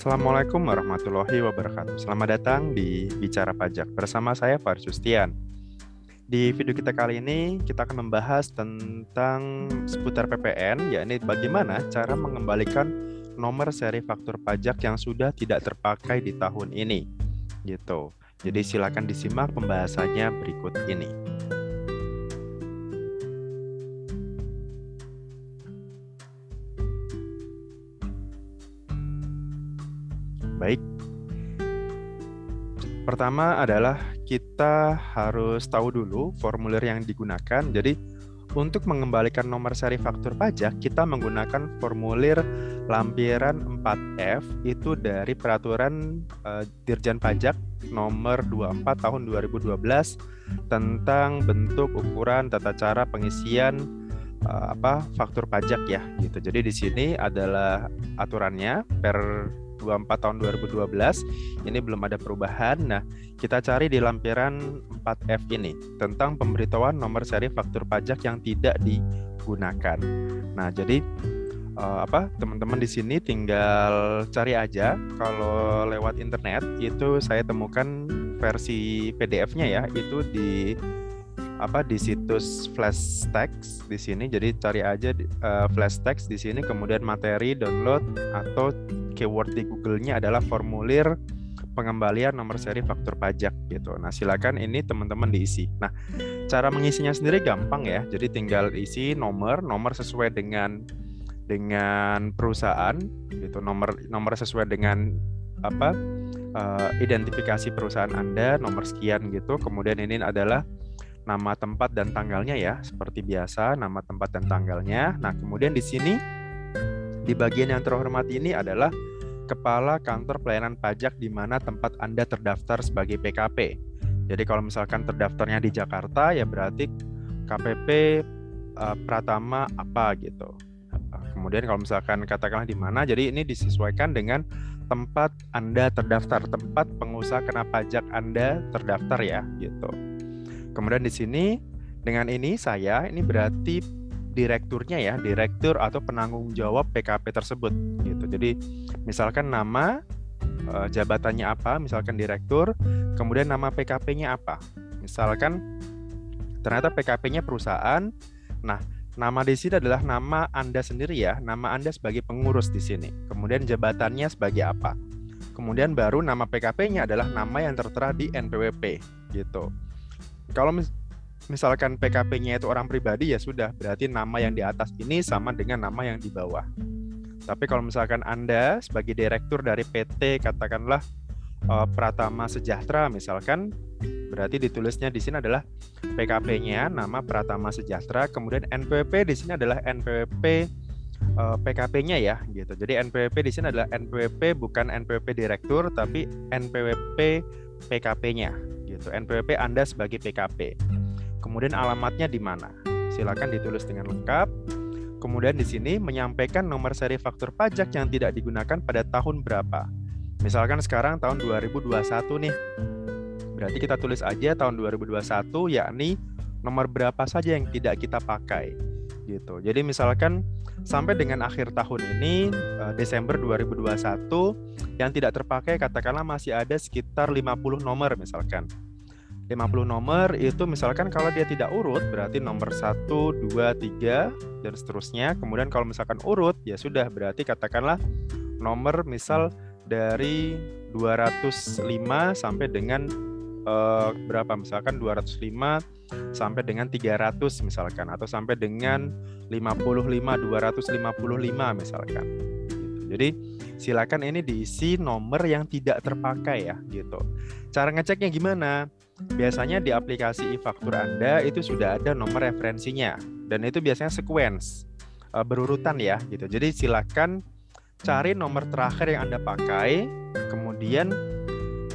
Assalamualaikum warahmatullahi wabarakatuh. Selamat datang di Bicara Pajak bersama saya Faris Justian. Di video kita kali ini kita akan membahas tentang seputar PPN, yakni bagaimana cara mengembalikan nomor seri faktur pajak yang sudah tidak terpakai di tahun ini. Gitu. Jadi silakan disimak pembahasannya berikut ini. Baik. Pertama adalah kita harus tahu dulu formulir yang digunakan. Jadi untuk mengembalikan nomor seri faktur pajak, kita menggunakan formulir lampiran 4F itu dari peraturan uh, Dirjen Pajak nomor 24 tahun 2012 tentang bentuk, ukuran, tata cara pengisian uh, apa faktur pajak ya gitu. Jadi di sini adalah aturannya per 24 tahun 2012 ini belum ada perubahan. Nah, kita cari di lampiran 4F ini tentang pemberitahuan nomor seri faktur pajak yang tidak digunakan. Nah, jadi uh, apa teman-teman di sini tinggal cari aja kalau lewat internet itu saya temukan versi PDF-nya ya itu di apa di situs flash text di sini jadi cari aja uh, flash text di sini kemudian materi download atau keyword di Google-nya adalah formulir pengembalian nomor seri faktur pajak gitu. Nah, silakan ini teman-teman diisi. Nah, cara mengisinya sendiri gampang ya. Jadi tinggal isi nomor, nomor sesuai dengan dengan perusahaan gitu. Nomor nomor sesuai dengan apa? Uh, identifikasi perusahaan Anda, nomor sekian gitu. Kemudian ini adalah nama tempat dan tanggalnya ya, seperti biasa, nama tempat dan tanggalnya. Nah, kemudian di sini di bagian yang terhormat ini adalah kepala kantor pelayanan pajak di mana tempat Anda terdaftar sebagai PKP. Jadi kalau misalkan terdaftarnya di Jakarta ya berarti KPP uh, eh, Pratama apa gitu. Kemudian kalau misalkan katakanlah di mana, jadi ini disesuaikan dengan tempat Anda terdaftar, tempat pengusaha kena pajak Anda terdaftar ya gitu. Kemudian di sini dengan ini saya ini berarti direkturnya ya, direktur atau penanggung jawab PKP tersebut gitu. Jadi misalkan nama uh, jabatannya apa, misalkan direktur, kemudian nama PKP-nya apa. Misalkan ternyata PKP-nya perusahaan. Nah, nama di sini adalah nama Anda sendiri ya, nama Anda sebagai pengurus di sini. Kemudian jabatannya sebagai apa. Kemudian baru nama PKP-nya adalah nama yang tertera di NPWP gitu. Kalau mis misalkan PKP-nya itu orang pribadi ya sudah, berarti nama yang di atas ini sama dengan nama yang di bawah. Tapi kalau misalkan Anda sebagai direktur dari PT katakanlah uh, Pratama Sejahtera misalkan berarti ditulisnya di sini adalah PKP-nya nama Pratama Sejahtera, kemudian NPWP di sini adalah NPWP uh, PKP-nya ya gitu. Jadi NPWP di sini adalah NPWP bukan NPWP direktur tapi NPWP PKP-nya gitu. NPWP Anda sebagai PKP. Kemudian alamatnya di mana? Silakan ditulis dengan lengkap. Kemudian di sini menyampaikan nomor seri faktur pajak yang tidak digunakan pada tahun berapa. Misalkan sekarang tahun 2021 nih. Berarti kita tulis aja tahun 2021 yakni nomor berapa saja yang tidak kita pakai gitu. Jadi misalkan sampai dengan akhir tahun ini eh, Desember 2021 yang tidak terpakai katakanlah masih ada sekitar 50 nomor misalkan. 50 nomor itu misalkan kalau dia tidak urut berarti nomor 1, 2, 3 dan seterusnya. Kemudian kalau misalkan urut ya sudah berarti katakanlah nomor misal dari 205 sampai dengan uh, berapa misalkan 205 sampai dengan 300 misalkan atau sampai dengan 55 255 misalkan. Jadi silakan ini diisi nomor yang tidak terpakai ya gitu. Cara ngeceknya gimana? biasanya di aplikasi e-faktur Anda itu sudah ada nomor referensinya dan itu biasanya sequence uh, berurutan ya gitu. Jadi silakan cari nomor terakhir yang Anda pakai, kemudian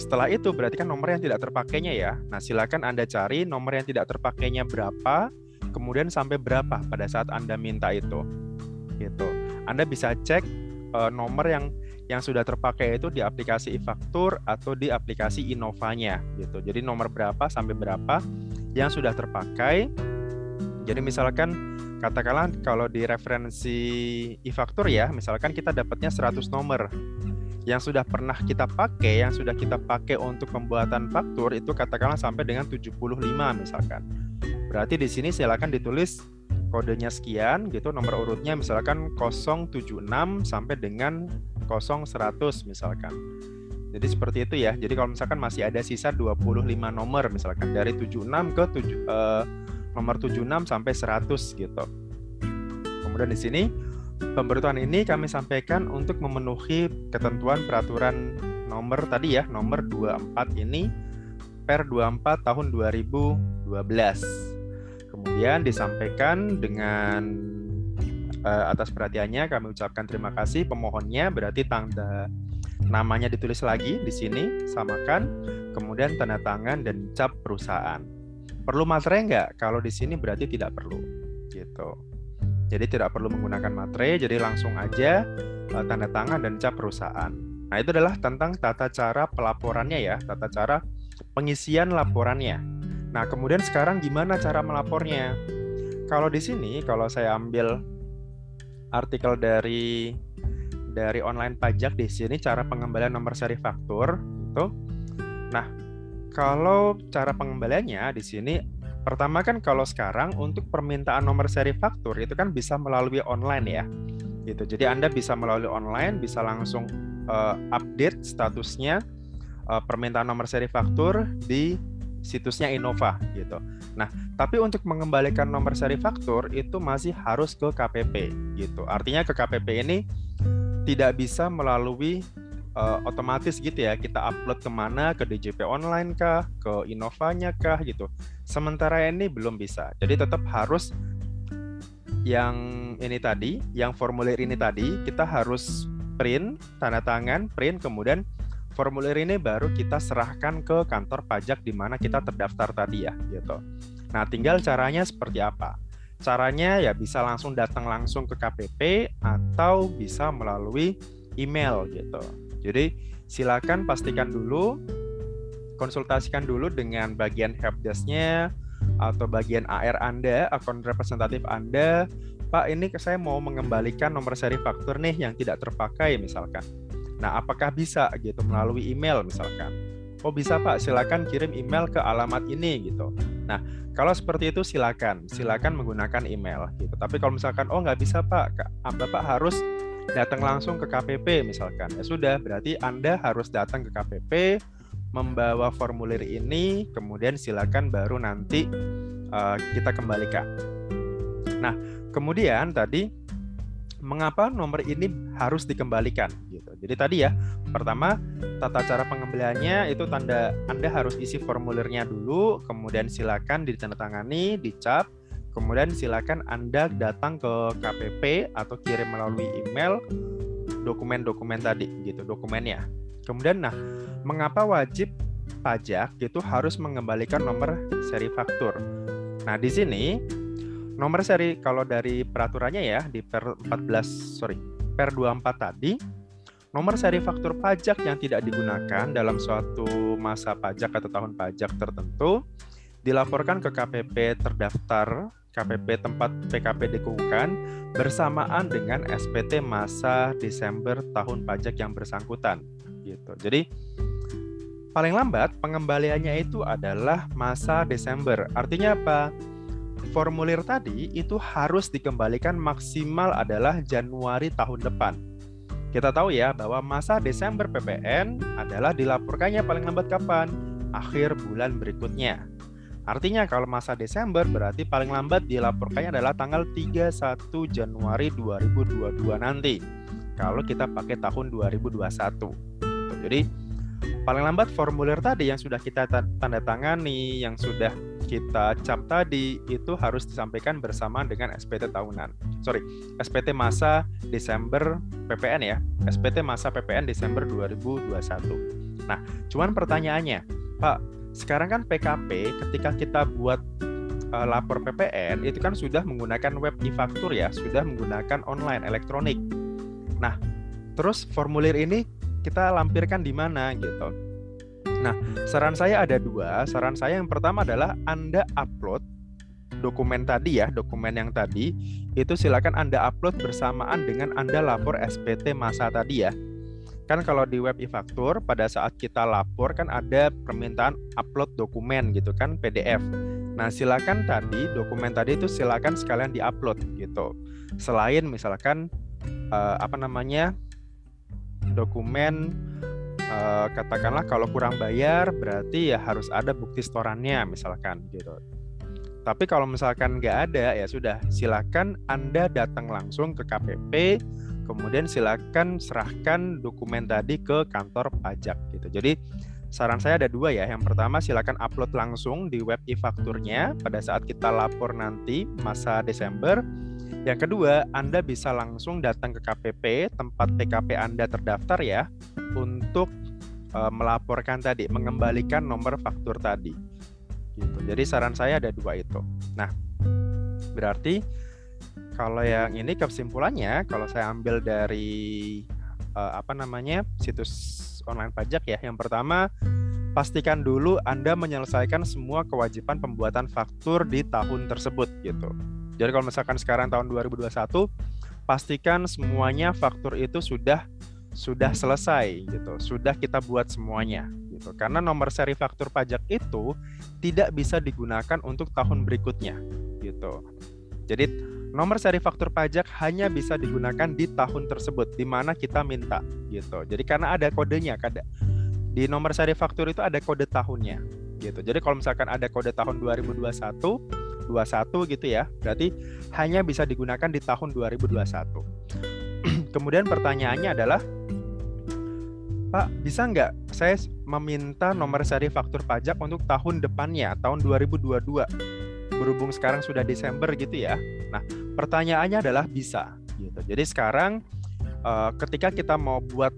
setelah itu berarti kan nomor yang tidak terpakainya ya. Nah, silakan Anda cari nomor yang tidak terpakainya berapa, kemudian sampai berapa pada saat Anda minta itu. Gitu. Anda bisa cek uh, nomor yang yang sudah terpakai itu di aplikasi e-faktur atau di aplikasi Innovanya gitu. Jadi nomor berapa sampai berapa yang sudah terpakai. Jadi misalkan katakanlah kalau di referensi e-faktur ya, misalkan kita dapatnya 100 nomor. yang sudah pernah kita pakai, yang sudah kita pakai untuk pembuatan faktur itu katakanlah sampai dengan 75 misalkan. Berarti di sini silakan ditulis kodenya sekian gitu, nomor urutnya misalkan 076 sampai dengan 0100 misalkan. Jadi seperti itu ya. Jadi kalau misalkan masih ada sisa 25 nomor misalkan dari 76 ke 7 eh, nomor 76 sampai 100 gitu. Kemudian di sini pemberitahuan ini kami sampaikan untuk memenuhi ketentuan peraturan nomor tadi ya, nomor 24 ini per 24 tahun 2012. Kemudian disampaikan dengan uh, atas perhatiannya kami ucapkan terima kasih pemohonnya berarti tanda namanya ditulis lagi di sini samakan kemudian tanda tangan dan cap perusahaan. Perlu materai nggak? Kalau di sini berarti tidak perlu gitu. Jadi tidak perlu menggunakan materai, jadi langsung aja uh, tanda tangan dan cap perusahaan. Nah, itu adalah tentang tata cara pelaporannya ya, tata cara pengisian laporannya. Nah, kemudian sekarang gimana cara melapornya? Kalau di sini, kalau saya ambil artikel dari dari online pajak di sini cara pengembalian nomor seri faktur itu. Nah, kalau cara pengembaliannya di sini Pertama kan kalau sekarang untuk permintaan nomor seri faktur itu kan bisa melalui online ya. Gitu. Jadi Anda bisa melalui online bisa langsung uh, update statusnya uh, permintaan nomor seri faktur di situsnya Innova gitu. Nah, tapi untuk mengembalikan nomor seri faktur itu masih harus ke KPP gitu. Artinya ke KPP ini tidak bisa melalui uh, otomatis gitu ya kita upload ke mana ke DJP online kah ke Innovanya kah gitu sementara ini belum bisa jadi tetap harus yang ini tadi yang formulir ini tadi kita harus print tanda tangan print kemudian formulir ini baru kita serahkan ke kantor pajak di mana kita terdaftar tadi ya gitu nah tinggal caranya seperti apa caranya ya bisa langsung datang langsung ke KPP atau bisa melalui email gitu jadi silakan pastikan dulu, konsultasikan dulu dengan bagian helpdesk-nya atau bagian AR Anda, akun representatif Anda. Pak, ini saya mau mengembalikan nomor seri faktur nih yang tidak terpakai misalkan. Nah, apakah bisa gitu melalui email misalkan? Oh bisa Pak, silakan kirim email ke alamat ini gitu. Nah, kalau seperti itu silakan, silakan menggunakan email gitu. Tapi kalau misalkan oh nggak bisa Pak, Bapak harus datang langsung ke KPP misalkan. Ya sudah, berarti Anda harus datang ke KPP membawa formulir ini, kemudian silakan baru nanti uh, kita kembalikan. Nah, kemudian tadi mengapa nomor ini harus dikembalikan gitu. Jadi tadi ya, pertama tata cara pengembaliannya itu tanda Anda harus isi formulirnya dulu, kemudian silakan ditandatangani, dicap, Kemudian silakan Anda datang ke KPP atau kirim melalui email dokumen-dokumen tadi gitu, dokumennya. Kemudian nah, mengapa wajib pajak itu harus mengembalikan nomor seri faktur? Nah, di sini nomor seri kalau dari peraturannya ya di per 14 sorry, per 24 tadi nomor seri faktur pajak yang tidak digunakan dalam suatu masa pajak atau tahun pajak tertentu dilaporkan ke KPP terdaftar KPP tempat PKP dikukuhkan bersamaan dengan SPT masa Desember tahun pajak yang bersangkutan gitu. Jadi paling lambat pengembaliannya itu adalah masa Desember. Artinya apa? Formulir tadi itu harus dikembalikan maksimal adalah Januari tahun depan. Kita tahu ya bahwa masa Desember PPN adalah dilaporkannya paling lambat kapan? Akhir bulan berikutnya. Artinya kalau masa Desember berarti paling lambat dilaporkannya adalah tanggal 31 Januari 2022 nanti. Kalau kita pakai tahun 2021. Gitu. Jadi paling lambat formulir tadi yang sudah kita tanda tangani, yang sudah kita cap tadi itu harus disampaikan bersamaan dengan SPT tahunan. Sorry, SPT masa Desember PPN ya. SPT masa PPN Desember 2021. Nah, cuman pertanyaannya, Pak, sekarang kan PKP ketika kita buat uh, lapor PPN itu kan sudah menggunakan web e-faktur ya, sudah menggunakan online elektronik. Nah, terus formulir ini kita lampirkan di mana gitu. Nah, saran saya ada dua. Saran saya yang pertama adalah Anda upload dokumen tadi ya, dokumen yang tadi itu silakan Anda upload bersamaan dengan Anda lapor SPT masa tadi ya. kan kalau di web e-faktur pada saat kita lapor kan ada permintaan upload dokumen gitu kan PDF. Nah, silakan tadi dokumen tadi itu silakan sekalian diupload gitu. Selain misalkan uh, apa namanya dokumen uh, katakanlah kalau kurang bayar berarti ya harus ada bukti setorannya misalkan gitu. Tapi kalau misalkan nggak ada ya sudah silakan Anda datang langsung ke KPP kemudian silakan serahkan dokumen tadi ke kantor pajak gitu. Jadi saran saya ada dua ya. Yang pertama silakan upload langsung di web e-fakturnya pada saat kita lapor nanti masa Desember. Yang kedua, Anda bisa langsung datang ke KPP tempat TKP Anda terdaftar ya untuk uh, melaporkan tadi, mengembalikan nomor faktur tadi gitu. Jadi saran saya ada dua itu. Nah, berarti kalau yang ini kesimpulannya kalau saya ambil dari uh, apa namanya situs online pajak ya. Yang pertama, pastikan dulu Anda menyelesaikan semua kewajiban pembuatan faktur di tahun tersebut gitu. Jadi kalau misalkan sekarang tahun 2021, pastikan semuanya faktur itu sudah sudah selesai gitu, sudah kita buat semuanya gitu. Karena nomor seri faktur pajak itu tidak bisa digunakan untuk tahun berikutnya gitu. Jadi nomor seri faktur pajak hanya bisa digunakan di tahun tersebut di mana kita minta gitu. Jadi karena ada kodenya, kada di nomor seri faktur itu ada kode tahunnya gitu. Jadi kalau misalkan ada kode tahun 2021 21 gitu ya, berarti hanya bisa digunakan di tahun 2021. Kemudian pertanyaannya adalah Pak, bisa nggak saya meminta nomor seri faktur pajak untuk tahun depannya, tahun 2022? Berhubung sekarang sudah Desember gitu ya. Nah, pertanyaannya adalah bisa. Gitu. Jadi sekarang uh, ketika kita mau buat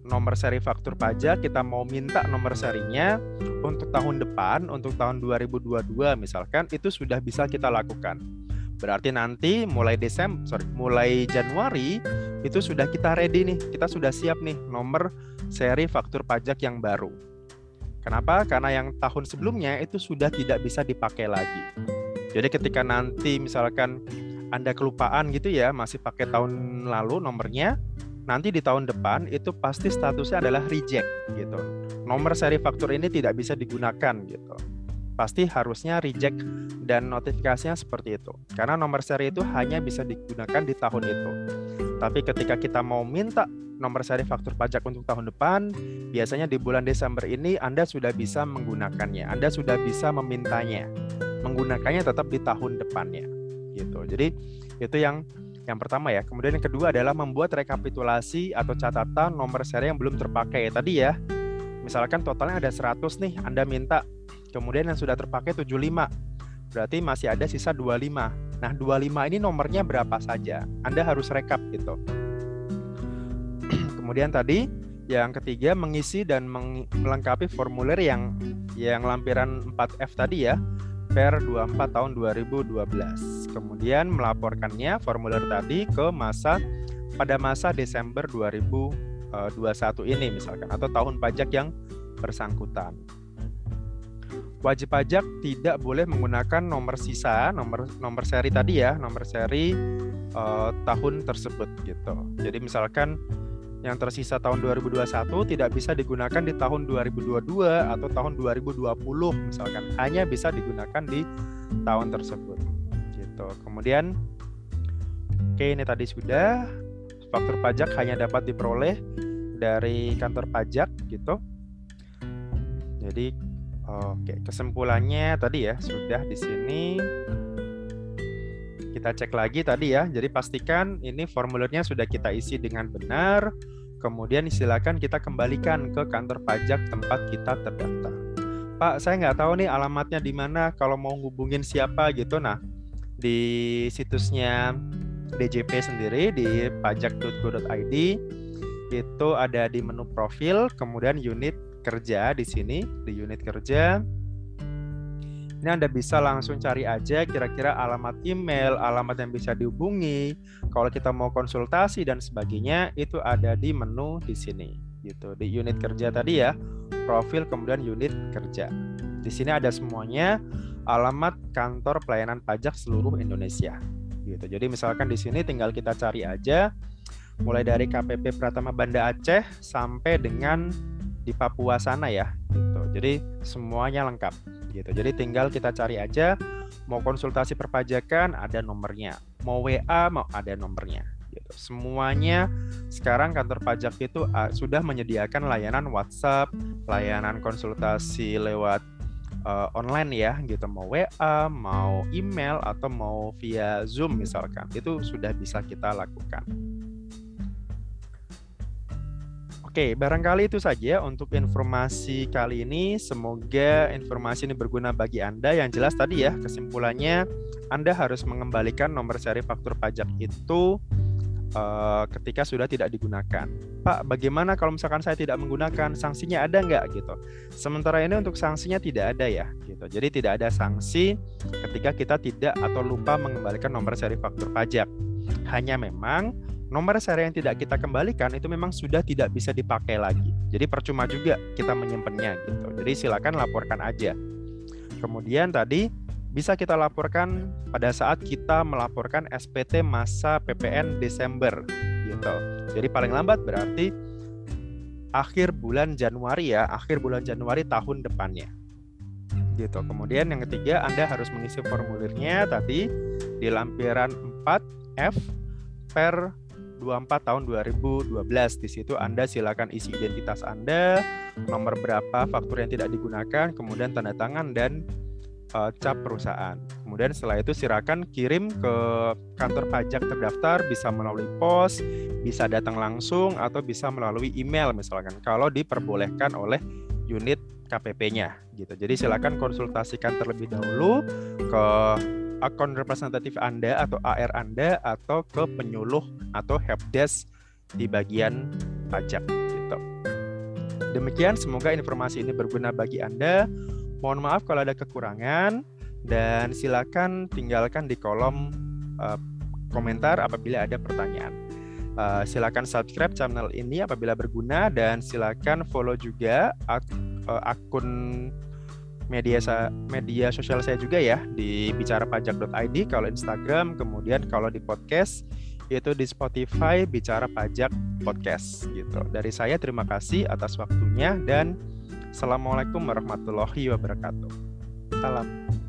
nomor seri faktur pajak, kita mau minta nomor serinya untuk tahun depan, untuk tahun 2022 misalkan, itu sudah bisa kita lakukan. Berarti nanti mulai Desember, sorry, mulai Januari itu sudah kita ready nih, kita sudah siap nih nomor seri faktur pajak yang baru. Kenapa? Karena yang tahun sebelumnya itu sudah tidak bisa dipakai lagi. Jadi ketika nanti misalkan Anda kelupaan gitu ya, masih pakai tahun lalu nomornya, nanti di tahun depan itu pasti statusnya adalah reject gitu. Nomor seri faktur ini tidak bisa digunakan gitu pasti harusnya reject dan notifikasinya seperti itu. Karena nomor seri itu hanya bisa digunakan di tahun itu. Tapi ketika kita mau minta nomor seri faktur pajak untuk tahun depan, biasanya di bulan Desember ini Anda sudah bisa menggunakannya. Anda sudah bisa memintanya. Menggunakannya tetap di tahun depannya. Gitu. Jadi itu yang yang pertama ya. Kemudian yang kedua adalah membuat rekapitulasi atau catatan nomor seri yang belum terpakai. Tadi ya, misalkan totalnya ada 100 nih, Anda minta Kemudian yang sudah terpakai 75. Berarti masih ada sisa 25. Nah, 25 ini nomornya berapa saja? Anda harus rekap gitu. Kemudian tadi yang ketiga mengisi dan melengkapi formulir yang yang lampiran 4F tadi ya per 24 tahun 2012. Kemudian melaporkannya formulir tadi ke masa pada masa Desember 2021 eh, ini misalkan atau tahun pajak yang bersangkutan wajib pajak tidak boleh menggunakan nomor sisa, nomor nomor seri tadi ya, nomor seri uh, tahun tersebut gitu. Jadi misalkan yang tersisa tahun 2021 tidak bisa digunakan di tahun 2022 atau tahun 2020 misalkan hanya bisa digunakan di tahun tersebut gitu. Kemudian oke ini tadi sudah faktur pajak hanya dapat diperoleh dari kantor pajak gitu. Jadi Oke, kesimpulannya tadi ya sudah di sini. Kita cek lagi tadi ya. Jadi pastikan ini formulirnya sudah kita isi dengan benar. Kemudian silakan kita kembalikan ke kantor pajak tempat kita terdaftar. Pak, saya nggak tahu nih alamatnya di mana. Kalau mau hubungin siapa gitu. Nah, di situsnya DJP sendiri di pajak.go.id itu ada di menu profil, kemudian unit kerja di sini di unit kerja. Ini Anda bisa langsung cari aja kira-kira alamat email, alamat yang bisa dihubungi. Kalau kita mau konsultasi dan sebagainya itu ada di menu di sini gitu. Di unit kerja tadi ya, profil kemudian unit kerja. Di sini ada semuanya alamat kantor pelayanan pajak seluruh Indonesia gitu. Jadi misalkan di sini tinggal kita cari aja mulai dari KPP Pratama Banda Aceh sampai dengan di Papua sana ya. Gitu. Jadi semuanya lengkap gitu. Jadi tinggal kita cari aja mau konsultasi perpajakan ada nomornya, mau WA mau ada nomornya gitu. Semuanya sekarang kantor pajak itu uh, sudah menyediakan layanan WhatsApp, layanan konsultasi lewat uh, online ya gitu mau WA, mau email atau mau via Zoom misalkan. Itu sudah bisa kita lakukan. Oke, barangkali itu saja untuk informasi kali ini. Semoga informasi ini berguna bagi Anda. Yang jelas tadi ya, kesimpulannya Anda harus mengembalikan nomor seri faktur pajak itu uh, ketika sudah tidak digunakan. Pak, bagaimana kalau misalkan saya tidak menggunakan? Sanksinya ada nggak gitu? Sementara ini untuk sanksinya tidak ada ya, gitu. Jadi tidak ada sanksi ketika kita tidak atau lupa mengembalikan nomor seri faktur pajak. Hanya memang nomor seri yang tidak kita kembalikan itu memang sudah tidak bisa dipakai lagi. Jadi percuma juga kita menyimpannya gitu. Jadi silakan laporkan aja. Kemudian tadi bisa kita laporkan pada saat kita melaporkan SPT masa PPN Desember gitu. Jadi paling lambat berarti akhir bulan Januari ya, akhir bulan Januari tahun depannya. Gitu. Kemudian yang ketiga Anda harus mengisi formulirnya tadi di lampiran 4F per 24 tahun 2012. Di situ Anda silakan isi identitas Anda, nomor berapa faktur yang tidak digunakan, kemudian tanda tangan dan uh, cap perusahaan. Kemudian setelah itu silakan kirim ke kantor pajak terdaftar bisa melalui pos, bisa datang langsung atau bisa melalui email misalkan kalau diperbolehkan oleh unit KPP-nya gitu. Jadi silakan konsultasikan terlebih dahulu ke akun representatif Anda atau AR Anda atau ke penyuluh atau helpdesk di bagian pajak gitu. Demikian semoga informasi ini berguna bagi Anda. Mohon maaf kalau ada kekurangan dan silakan tinggalkan di kolom uh, komentar apabila ada pertanyaan. Uh, silakan subscribe channel ini apabila berguna dan silakan follow juga ak uh, akun media media sosial saya juga ya di bicarapajak.id kalau Instagram, kemudian kalau di podcast yaitu di Spotify Bicara Pajak Podcast gitu. Dari saya terima kasih atas waktunya dan Assalamualaikum warahmatullahi wabarakatuh. Salam.